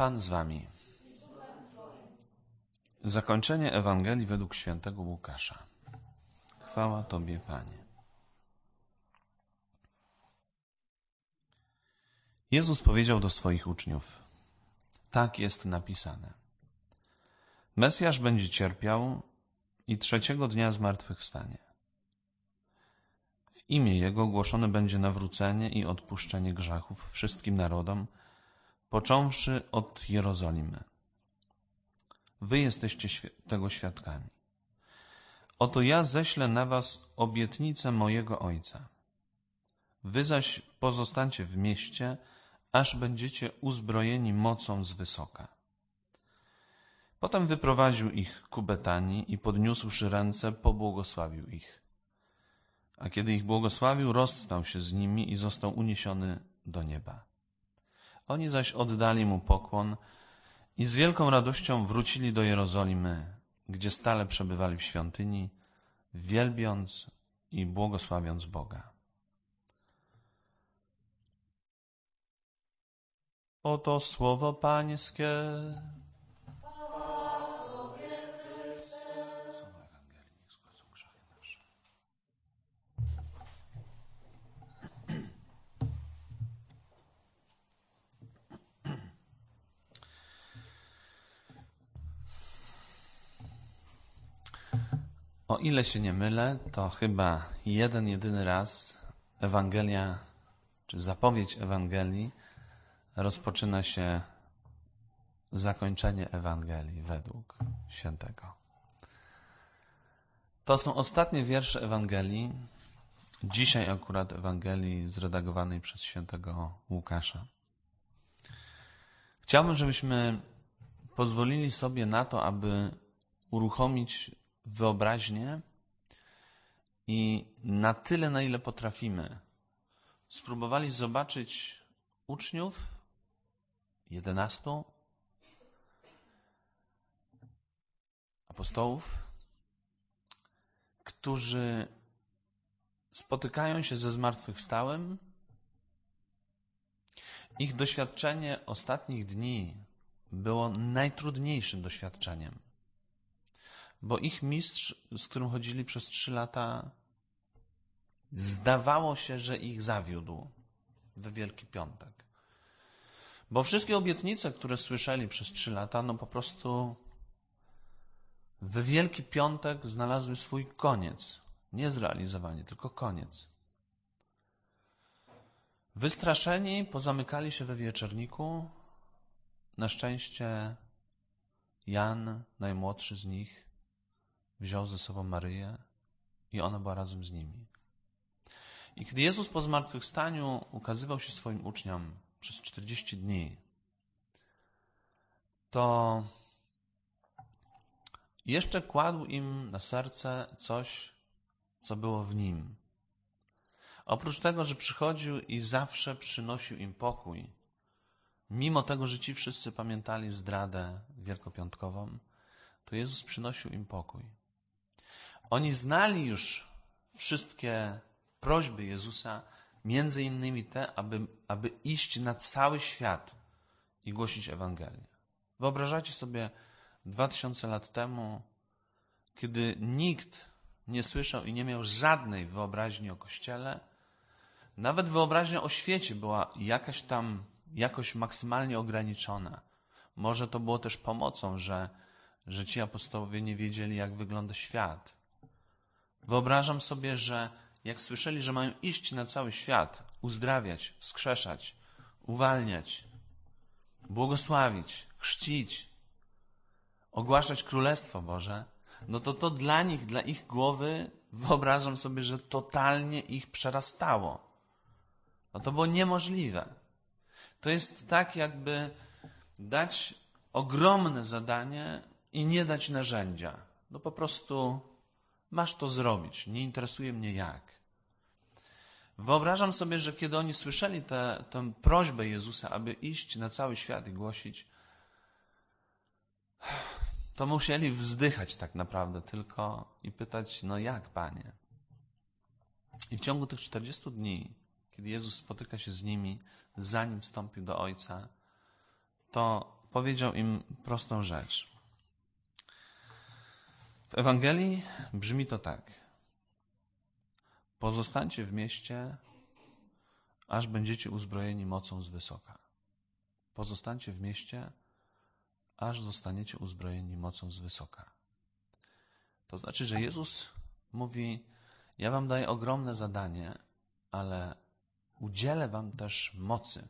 Pan z wami. Zakończenie Ewangelii według świętego Łukasza. Chwała Tobie, Panie. Jezus powiedział do swoich uczniów: Tak jest napisane. Mesjasz będzie cierpiał i trzeciego dnia zmartwychwstanie. W imię Jego głoszone będzie nawrócenie i odpuszczenie grzechów wszystkim narodom, począwszy od Jerozolimy. Wy jesteście tego świadkami. Oto ja ześlę na was obietnicę mojego Ojca. Wy zaś pozostańcie w mieście, aż będziecie uzbrojeni mocą z wysoka. Potem wyprowadził ich ku Betanii i podniósłszy ręce, pobłogosławił ich. A kiedy ich błogosławił, rozstał się z nimi i został uniesiony do nieba. Oni zaś oddali mu pokłon i z wielką radością wrócili do Jerozolimy, gdzie stale przebywali w świątyni, wielbiąc i błogosławiąc Boga. Oto słowo Pańskie. O ile się nie mylę, to chyba jeden, jedyny raz Ewangelia, czy zapowiedź Ewangelii rozpoczyna się zakończenie Ewangelii według świętego. To są ostatnie wiersze Ewangelii, dzisiaj akurat Ewangelii zredagowanej przez świętego Łukasza. Chciałbym, żebyśmy pozwolili sobie na to, aby uruchomić wyobraźnię i na tyle, na ile potrafimy, spróbowali zobaczyć uczniów, jedenastu apostołów, którzy spotykają się ze zmartwychwstałym. Ich doświadczenie ostatnich dni było najtrudniejszym doświadczeniem bo ich mistrz, z którym chodzili przez trzy lata, zdawało się, że ich zawiódł we Wielki Piątek. Bo wszystkie obietnice, które słyszeli przez trzy lata, no po prostu we Wielki Piątek znalazły swój koniec. Nie zrealizowanie, tylko koniec. Wystraszeni pozamykali się we wieczorniku. Na szczęście Jan, najmłodszy z nich, wziął ze sobą Maryję i ona była razem z nimi. I kiedy Jezus po zmartwychwstaniu ukazywał się swoim uczniom przez 40 dni, to jeszcze kładł im na serce coś, co było w nim. Oprócz tego, że przychodził i zawsze przynosił im pokój, mimo tego, że ci wszyscy pamiętali zdradę wielkopiątkową, to Jezus przynosił im pokój. Oni znali już wszystkie prośby Jezusa, między innymi te, aby, aby iść na cały świat i głosić Ewangelię. Wyobrażacie sobie dwa tysiące lat temu, kiedy nikt nie słyszał i nie miał żadnej wyobraźni o Kościele, nawet wyobraźnia o świecie była jakaś tam, jakoś maksymalnie ograniczona. Może to było też pomocą, że, że ci apostołowie nie wiedzieli, jak wygląda świat Wyobrażam sobie, że jak słyszeli, że mają iść na cały świat, uzdrawiać, wskrzeszać, uwalniać, błogosławić, chrzcić, ogłaszać Królestwo Boże, no to to dla nich, dla ich głowy, wyobrażam sobie, że totalnie ich przerastało. No to było niemożliwe. To jest tak, jakby dać ogromne zadanie i nie dać narzędzia. No po prostu Masz to zrobić, nie interesuje mnie jak. Wyobrażam sobie, że kiedy oni słyszeli tę, prośbę Jezusa, aby iść na cały świat i głosić, to musieli wzdychać tak naprawdę tylko i pytać, no jak, Panie? I w ciągu tych 40 dni, kiedy Jezus spotyka się z nimi, zanim wstąpił do Ojca, to powiedział im prostą rzecz. W Ewangelii brzmi to tak. Pozostańcie w mieście, aż będziecie uzbrojeni mocą z wysoka. Pozostańcie w mieście, aż zostaniecie uzbrojeni mocą z wysoka. To znaczy, że Jezus mówi: Ja wam daję ogromne zadanie, ale udzielę wam też mocy.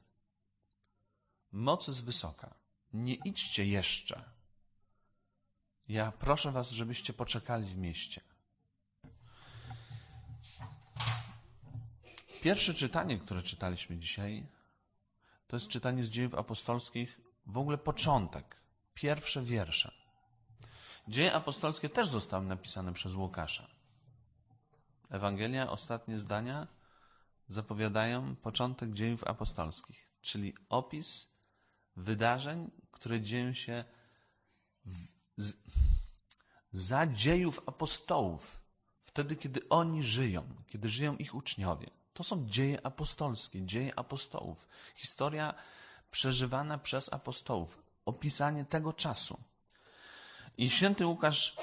Mocy z wysoka. Nie idźcie jeszcze. Ja proszę was, żebyście poczekali w mieście. Pierwsze czytanie, które czytaliśmy dzisiaj, to jest czytanie z dziejów apostolskich, w ogóle początek, pierwsze wiersze. Dzieje apostolskie też zostały napisane przez Łukasza. Ewangelia, ostatnie zdania zapowiadają początek dziejów apostolskich, czyli opis wydarzeń, które dzieją się w, za dziejów apostołów, wtedy, kiedy oni żyją, kiedy żyją ich uczniowie. To są dzieje apostolskie, dzieje apostołów. Historia przeżywana przez apostołów, opisanie tego czasu. I święty Łukasz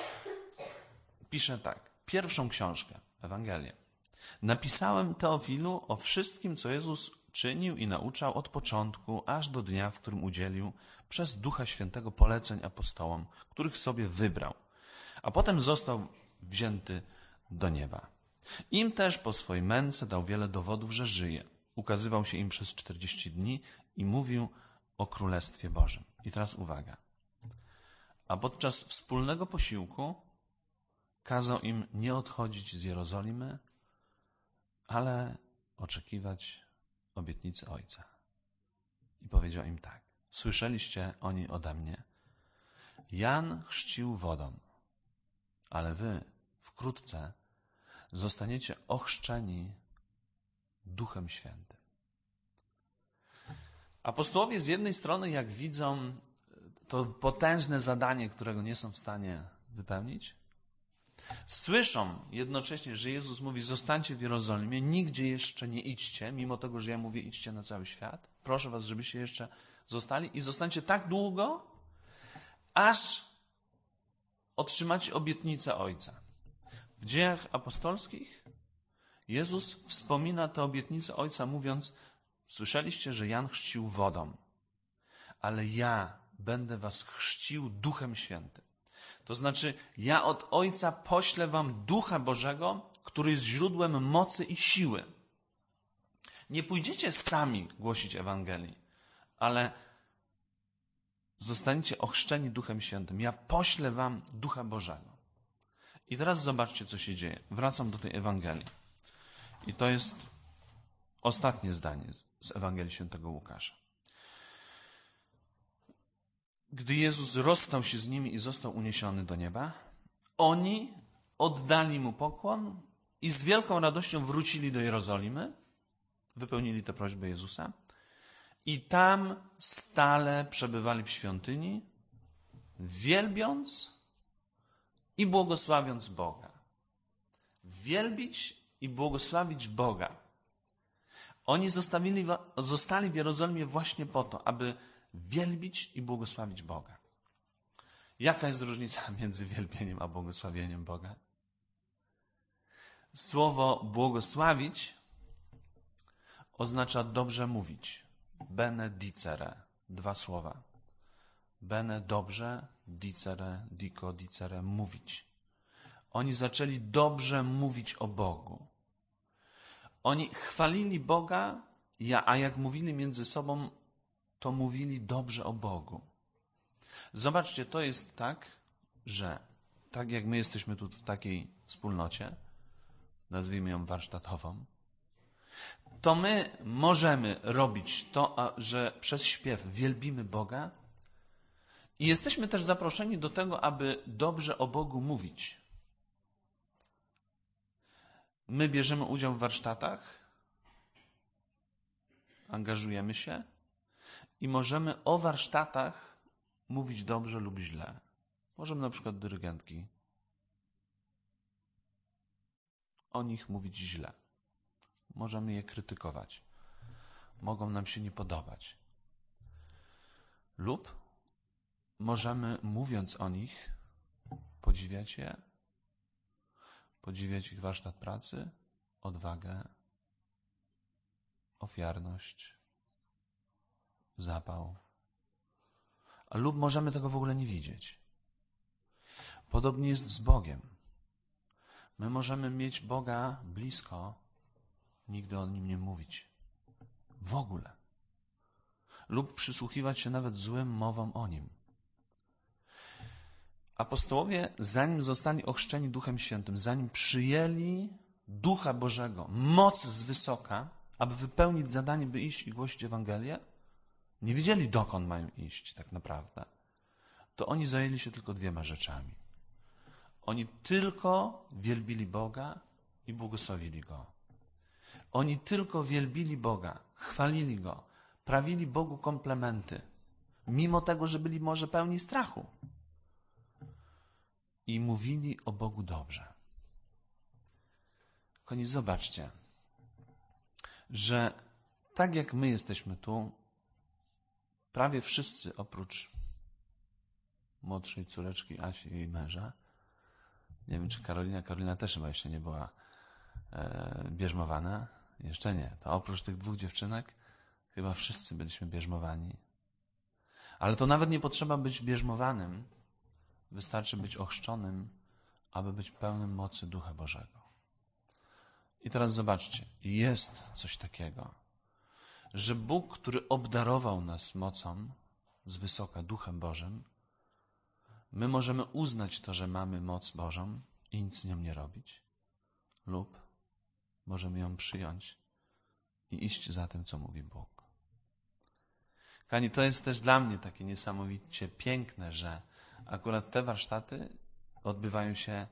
pisze tak, pierwszą książkę, Ewangelię. Napisałem Teofilu o wszystkim, co Jezus czynił i nauczał od początku, aż do dnia, w którym udzielił przez Ducha Świętego poleceń apostołom, których sobie wybrał, a potem został wzięty do nieba. Im też po swojej męce dał wiele dowodów, że żyje. Ukazywał się im przez czterdzieści dni i mówił o Królestwie Bożym. I teraz uwaga. A podczas wspólnego posiłku kazał im nie odchodzić z Jerozolimy, ale oczekiwać obietnicy Ojca. I powiedział im tak: Słyszeliście oni ode mnie. Jan chrzcił wodą, ale wy wkrótce zostaniecie ochrzczeni Duchem Świętym. Apostołowie z jednej strony, jak widzą to potężne zadanie, którego nie są w stanie wypełnić, słyszą jednocześnie, że Jezus mówi: Zostańcie w Jerozolimie, nigdzie jeszcze nie idźcie, mimo tego, że ja mówię: idźcie na cały świat. Proszę Was, żebyście jeszcze zostali i zostańcie tak długo, aż otrzymacie obietnicę Ojca. W dziejach apostolskich Jezus wspomina tę obietnicę Ojca, mówiąc: Słyszeliście, że Jan chrzcił wodą, ale ja będę was chrzcił Duchem Świętym. To znaczy, ja od Ojca poślę wam Ducha Bożego, który jest źródłem mocy i siły. Nie pójdziecie sami głosić Ewangelii, ale zostaniecie ochrzczeni Duchem Świętym. Ja poślę wam Ducha Bożego. I teraz zobaczcie, co się dzieje. Wracam do tej Ewangelii. I to jest ostatnie zdanie z Ewangelii Świętego Łukasza. Gdy Jezus rozstał się z nimi i został uniesiony do nieba, oni oddali mu pokłon i z wielką radością wrócili do Jerozolimy, wypełnili tę prośbę Jezusa i tam stale przebywali w świątyni, wielbiąc i błogosławiąc Boga. Wielbić i błogosławić Boga. Oni zostawili, zostali w Jerozolimie właśnie po to, aby wielbić i błogosławić Boga. Jaka jest różnica między wielbieniem a błogosławieniem Boga? Słowo błogosławić oznacza dobrze mówić. Benedicere. Dwa słowa. Bene dobrze, dicere, dico, dicere, mówić. Oni zaczęli dobrze mówić o Bogu. Oni chwalili Boga, a jak mówili między sobą, to mówili dobrze o Bogu. Zobaczcie, to jest tak, że tak jak my jesteśmy tu w takiej wspólnocie, nazwijmy ją warsztatową, to my możemy robić to, że przez śpiew wielbimy Boga i jesteśmy też zaproszeni do tego, aby dobrze o Bogu mówić. My bierzemy udział w warsztatach, angażujemy się i możemy o warsztatach mówić dobrze lub źle. Możemy na przykład dyrygentki o nich mówić źle. Możemy je krytykować. Mogą nam się nie podobać. Lub możemy, mówiąc o nich, podziwiać je, podziwiać ich warsztat pracy, odwagę, ofiarność, zapał. Lub możemy tego w ogóle nie widzieć. Podobnie jest z Bogiem. My możemy mieć Boga blisko, nigdy o nim nie mówić. W ogóle. Lub przysłuchiwać się nawet złym mowom o nim. Apostołowie, zanim zostali ochrzczeni Duchem Świętym, zanim przyjęli Ducha Bożego, moc z wysoka, aby wypełnić zadanie, by iść i głosić Ewangelię, nie wiedzieli, dokąd mają iść tak naprawdę. To oni zajęli się tylko dwiema rzeczami. Oni tylko wielbili Boga i błogosławili Go. Oni tylko wielbili Boga, chwalili Go, prawili Bogu komplementy, mimo tego, że byli może pełni strachu. I mówili o Bogu dobrze. Koniec, zobaczcie, że tak jak my jesteśmy tu, prawie wszyscy oprócz młodszej córeczki Asi i jej męża, nie wiem czy Karolina, Karolina też chyba jeszcze nie była e, bierzmowana, jeszcze nie, to oprócz tych dwóch dziewczynek chyba wszyscy byliśmy bierzmowani. Ale to nawet nie potrzeba być bierzmowanym, wystarczy być ochrzczonym, aby być pełnym mocy Ducha Bożego. I teraz zobaczcie, jest coś takiego, że Bóg, który obdarował nas mocą z wysoka Duchem Bożym, my możemy uznać to, że mamy moc Bożą i nic z nią nie robić, lub możemy ją przyjąć i iść za tym, co mówi Bóg. Kani, to jest też dla mnie takie niesamowicie piękne, że akurat te warsztaty odbywają się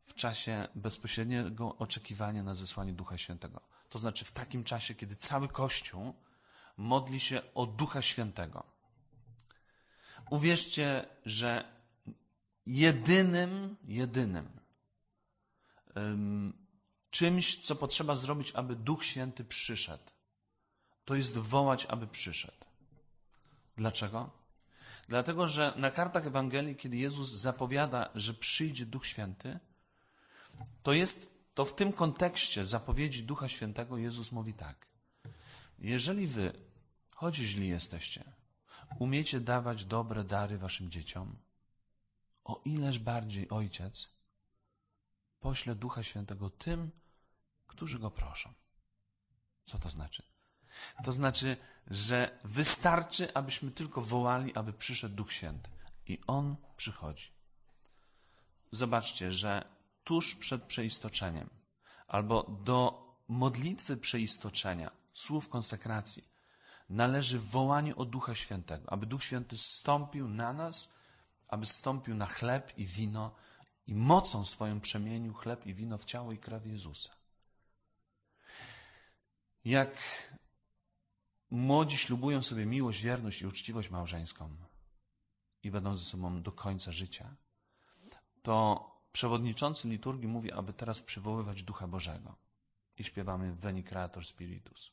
w czasie bezpośredniego oczekiwania na zesłanie Ducha Świętego. To znaczy w takim czasie, kiedy cały Kościół modli się o Ducha Świętego. Uwierzcie, że jedynym, jedynym czymś, co potrzeba zrobić, aby Duch Święty przyszedł, to jest wołać, aby przyszedł. Dlaczego? Dlatego, że na kartach Ewangelii, kiedy Jezus zapowiada, że przyjdzie Duch Święty, to jest to w tym kontekście zapowiedzi Ducha Świętego Jezus mówi tak. Jeżeli wy, choć źli jesteście, umiecie dawać dobre dary waszym dzieciom, o ileż bardziej Ojciec pośle Ducha Świętego tym, którzy Go proszą. Co to znaczy? To znaczy, że wystarczy, abyśmy tylko wołali, aby przyszedł Duch Święty. I On przychodzi. Zobaczcie, że tuż przed przeistoczeniem, albo do modlitwy przeistoczenia, słów konsekracji, należy wołanie o Ducha Świętego, aby Duch Święty stąpił na nas, aby stąpił na chleb i wino i mocą swoją przemienił chleb i wino w ciało i krew Jezusa. Jak młodzi ślubują sobie miłość, wierność i uczciwość małżeńską i będą ze sobą do końca życia, to przewodniczący liturgii mówi, aby teraz przywoływać Ducha Bożego. I śpiewamy Veni Creator Spiritus.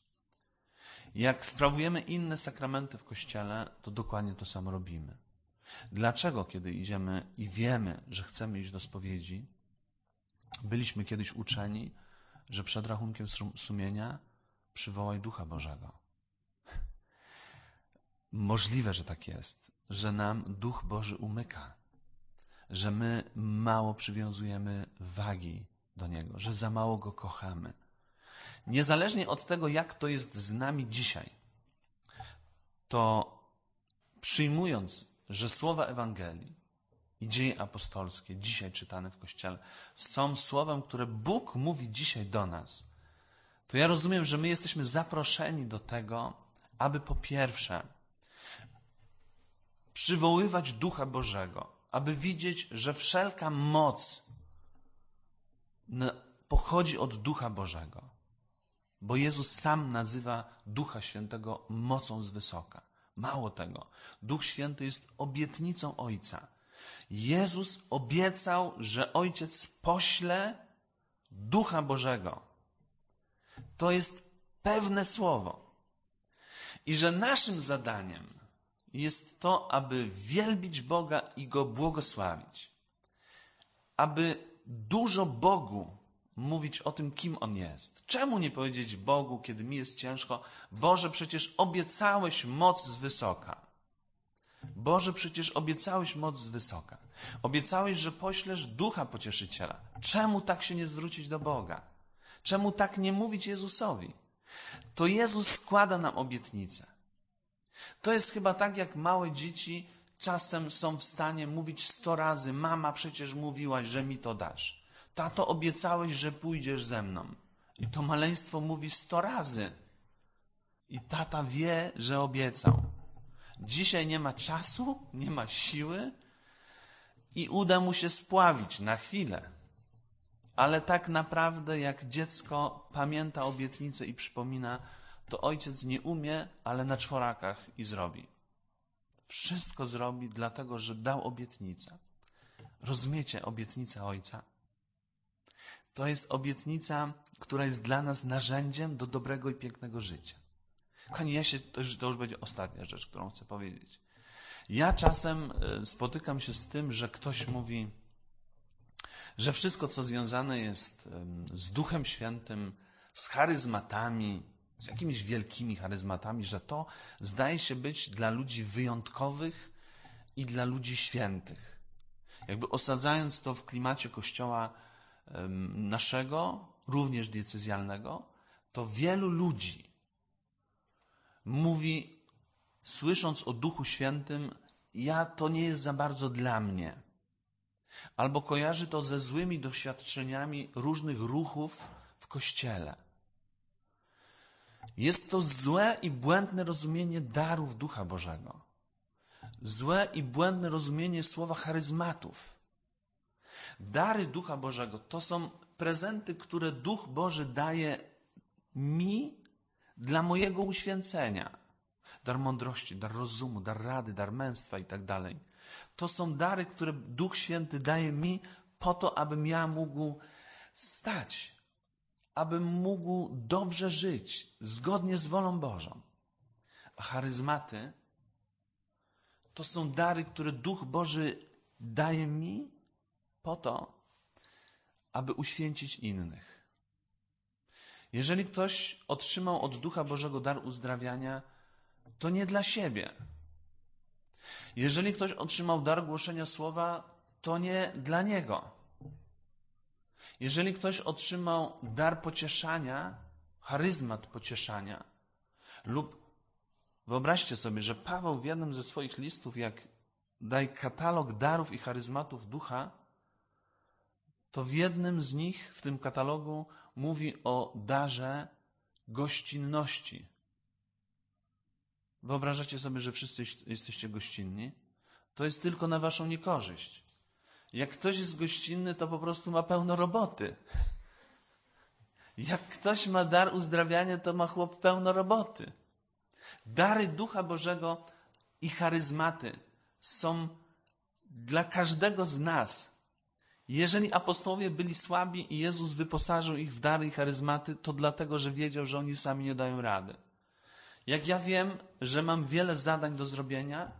Jak sprawujemy inne sakramenty w Kościele, to dokładnie to samo robimy. Dlaczego, kiedy idziemy i wiemy, że chcemy iść do spowiedzi, byliśmy kiedyś uczeni, że przed rachunkiem sumienia przywołaj Ducha Bożego. Możliwe, że tak jest, że nam Duch Boży umyka że my mało przywiązujemy wagi do Niego, że za mało Go kochamy. Niezależnie od tego, jak to jest z nami dzisiaj, to przyjmując, że słowa Ewangelii i dzieje apostolskie, dzisiaj czytane w Kościele, są słowem, które Bóg mówi dzisiaj do nas, to ja rozumiem, że my jesteśmy zaproszeni do tego, aby po pierwsze przywoływać Ducha Bożego, aby widzieć, że wszelka moc pochodzi od Ducha Bożego. Bo Jezus sam nazywa Ducha Świętego mocą z wysoka. Mało tego, Duch Święty jest obietnicą Ojca. Jezus obiecał, że Ojciec pośle Ducha Bożego. To jest pewne słowo. I że naszym zadaniem jest to, aby wielbić Boga i Go błogosławić. Aby dużo Bogu mówić o tym, kim On jest. Czemu nie powiedzieć Bogu, kiedy mi jest ciężko? Boże, przecież obiecałeś moc z wysoka. Boże, przecież obiecałeś moc z wysoka. Obiecałeś, że poślesz ducha pocieszyciela. Czemu tak się nie zwrócić do Boga? Czemu tak nie mówić Jezusowi? To Jezus składa nam obietnicę. To jest chyba tak, jak małe dzieci czasem są w stanie mówić sto razy: Mama, przecież mówiłaś, że mi to dasz. Tato, obiecałeś, że pójdziesz ze mną. I to maleństwo mówi sto razy. I tata wie, że obiecał. Dzisiaj nie ma czasu, nie ma siły i uda mu się spławić na chwilę. Ale tak naprawdę, jak dziecko pamięta obietnicę i przypomina, to ojciec nie umie, ale na czworakach i zrobi. Wszystko zrobi, dlatego że dał obietnicę. Rozumiecie obietnicę ojca? To jest obietnica, która jest dla nas narzędziem do dobrego i pięknego życia. Kochani, ja się, to już, to już będzie ostatnia rzecz, którą chcę powiedzieć. Ja czasem e, spotykam się z tym, że ktoś mówi, że wszystko, co związane jest z Duchem Świętym, z charyzmatami, z jakimiś wielkimi charyzmatami, że to zdaje się być dla ludzi wyjątkowych i dla ludzi świętych. Jakby osadzając to w klimacie kościoła naszego, również diecezjalnego, to wielu ludzi mówi, słysząc o Duchu Świętym, ja to nie jest za bardzo dla mnie. Albo kojarzy to ze złymi doświadczeniami różnych ruchów w kościele. Jest to złe i błędne rozumienie darów Ducha Bożego. Złe i błędne rozumienie słowa charyzmatów. Dary Ducha Bożego to są prezenty, które Duch Boży daje mi dla mojego uświęcenia. Dar mądrości, dar rozumu, dar rady, dar męstwa i tak dalej. To są dary, które Duch Święty daje mi po to, abym ja mógł stać, abym mógł dobrze żyć, zgodnie z wolą Bożą. A charyzmaty to są dary, które Duch Boży daje mi po to, aby uświęcić innych. Jeżeli ktoś otrzymał od Ducha Bożego dar uzdrawiania, to nie dla siebie. Jeżeli ktoś otrzymał dar głoszenia słowa, to nie dla niego. Jeżeli ktoś otrzymał dar pocieszania, charyzmat pocieszania, lub wyobraźcie sobie, że Paweł w jednym ze swoich listów, jak daj katalog darów i charyzmatów ducha, to w jednym z nich, w tym katalogu, mówi o darze gościnności. Wyobrażacie sobie, że wszyscy jesteście gościnni? To jest tylko na waszą niekorzyść. Jak ktoś jest gościnny, to po prostu ma pełno roboty. Jak ktoś ma dar uzdrawiania, to ma chłop pełno roboty. Dary Ducha Bożego i charyzmaty są dla każdego z nas. Jeżeli apostołowie byli słabi i Jezus wyposażył ich w dary i charyzmaty, to dlatego, że wiedział, że oni sami nie dają rady. Jak ja wiem, że mam wiele zadań do zrobienia,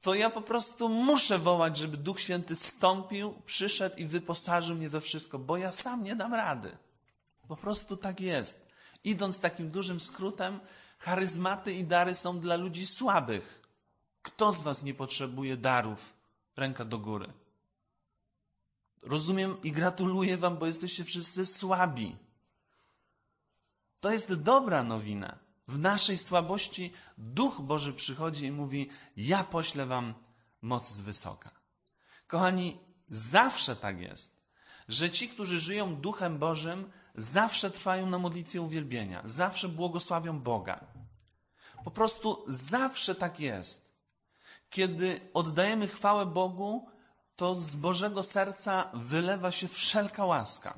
to ja po prostu muszę wołać, żeby Duch Święty stąpił, przyszedł i wyposażył mnie we wszystko, bo ja sam nie dam rady. Po prostu tak jest. Idąc takim dużym skrótem, charyzmaty i dary są dla ludzi słabych. Kto z Was nie potrzebuje darów? Ręka do góry. Rozumiem i gratuluję Wam, bo jesteście wszyscy słabi. To jest dobra nowina. W naszej słabości Duch Boży przychodzi i mówi: Ja poślę Wam moc z wysoka. Kochani, zawsze tak jest, że ci, którzy żyją Duchem Bożym, zawsze trwają na modlitwie uwielbienia, zawsze błogosławią Boga. Po prostu zawsze tak jest. Kiedy oddajemy chwałę Bogu, to z Bożego serca wylewa się wszelka łaska.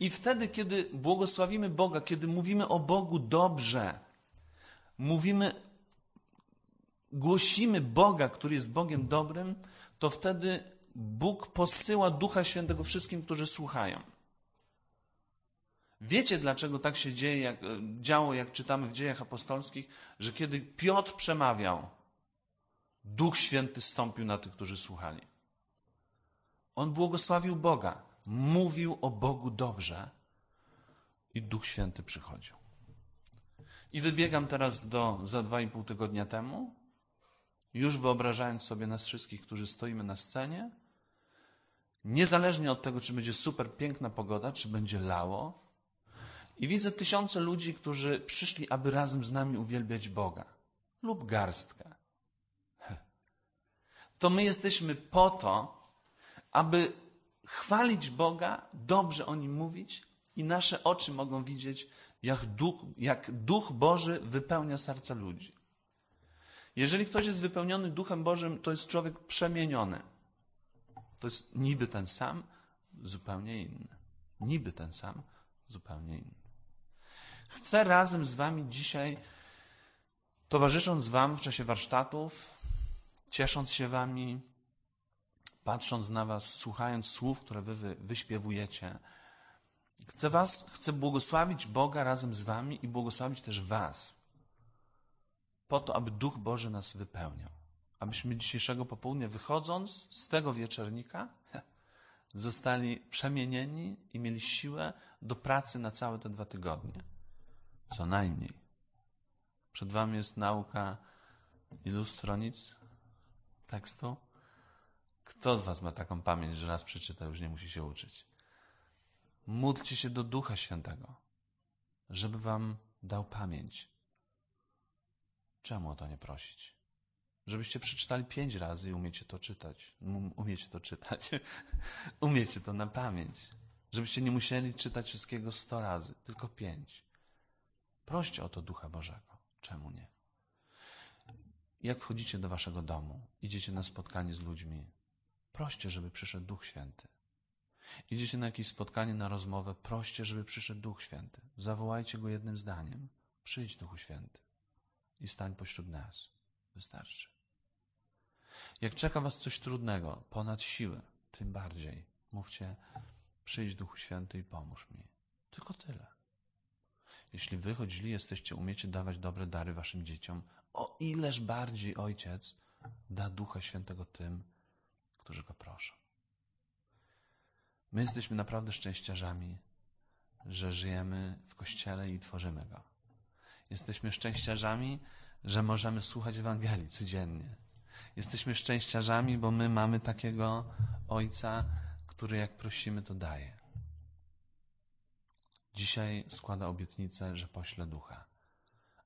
I wtedy, kiedy błogosławimy Boga, kiedy mówimy o Bogu dobrze, mówimy, głosimy Boga, który jest Bogiem dobrym, to wtedy Bóg posyła Ducha Świętego wszystkim, którzy słuchają. Wiecie, dlaczego tak się dzieje, jak, działo, jak czytamy w dziejach apostolskich, że kiedy Piotr przemawiał, Duch Święty stąpił na tych, którzy słuchali. On błogosławił Boga, mówił o Bogu dobrze i Duch Święty przychodził. I wybiegam teraz do za dwa i pół tygodnia temu, już wyobrażając sobie nas wszystkich, którzy stoimy na scenie, niezależnie od tego, czy będzie super piękna pogoda, czy będzie lało, i widzę tysiące ludzi, którzy przyszli, aby razem z nami uwielbiać Boga, lub garstkę. To my jesteśmy po to, aby chwalić Boga, dobrze o nim mówić, i nasze oczy mogą widzieć, jak Duch, jak Duch Boży wypełnia serca ludzi. Jeżeli ktoś jest wypełniony Duchem Bożym, to jest człowiek przemieniony. To jest niby ten sam, zupełnie inny. Niby ten sam, zupełnie inny. Chcę razem z Wami dzisiaj, towarzysząc Wam w czasie warsztatów, ciesząc się Wami, patrząc na Was, słuchając słów, które Wy, wy wyśpiewujecie, chcę Was, chcę błogosławić Boga razem z Wami i błogosławić też Was po to, aby Duch Boży nas wypełniał. Abyśmy dzisiejszego popołudnia, wychodząc z tego wieczornika, zostali przemienieni i mieli siłę do pracy na całe te dwa tygodnie. Co najmniej. Przed Wami jest nauka ilu stronic tekstu? Kto z Was ma taką pamięć, że raz przeczyta, już nie musi się uczyć? Módlcie się do Ducha Świętego, żeby Wam dał pamięć Czemu o to nie prosić? Żebyście przeczytali pięć razy i umiecie to czytać. Umiecie to czytać. umiecie to na pamięć. Żebyście nie musieli czytać wszystkiego sto razy, tylko pięć. Proście o to Ducha Bożego. Czemu nie? Jak wchodzicie do waszego domu, idziecie na spotkanie z ludźmi, proście, żeby przyszedł Duch Święty. Idziecie na jakieś spotkanie, na rozmowę, proście, żeby przyszedł Duch Święty. Zawołajcie go jednym zdaniem. Przyjdź, Duchu Święty i stań pośród nas. Wystarczy. Jak czeka Was coś trudnego, ponad siłę, tym bardziej mówcie: Przyjdź Duchu Święty i pomóż mi. Tylko tyle. Jeśli wy, choć źli jesteście, umiecie dawać dobre dary waszym dzieciom, o ileż bardziej Ojciec da Ducha Świętego tym, którzy go proszą. My jesteśmy naprawdę szczęściarzami, że żyjemy w Kościele i tworzymy go. Jesteśmy szczęściarzami, że możemy słuchać Ewangelii codziennie. Jesteśmy szczęściarzami, bo my mamy takiego Ojca, który jak prosimy, to daje. Dzisiaj składa obietnicę, że pośle ducha,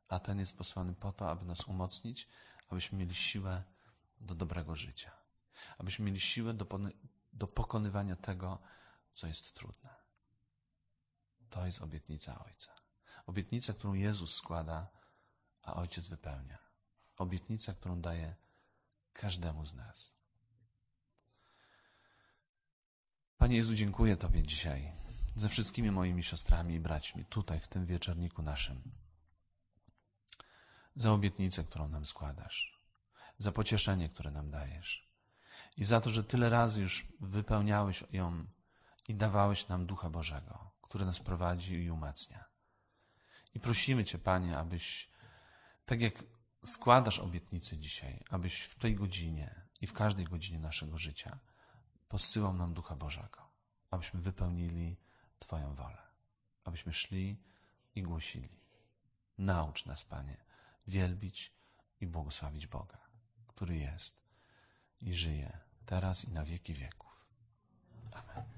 a ten jest posłany po to, aby nas umocnić, abyśmy mieli siłę do dobrego życia, abyśmy mieli siłę do, do pokonywania tego, co jest trudne. To jest obietnica Ojca. Obietnica, którą Jezus składa, a Ojciec wypełnia. Obietnica, którą daje każdemu z nas. Panie Jezu, dziękuję Tobie dzisiaj ze wszystkimi moimi siostrami i braćmi tutaj w tym wieczorniku naszym. Za obietnicę, którą nam składasz, za pocieszenie, które nam dajesz i za to, że tyle razy już wypełniałeś ją i dawałeś nam Ducha Bożego, który nas prowadzi i umacnia. I prosimy Cię, Panie, abyś, tak jak składasz obietnicę dzisiaj, abyś w tej godzinie i w każdej godzinie naszego życia posyłał nam Ducha Bożego, abyśmy wypełnili Twoją wolę, abyśmy szli i głosili. Naucz nas, Panie, wielbić i błogosławić Boga, który jest i żyje teraz i na wieki wieków. Amen.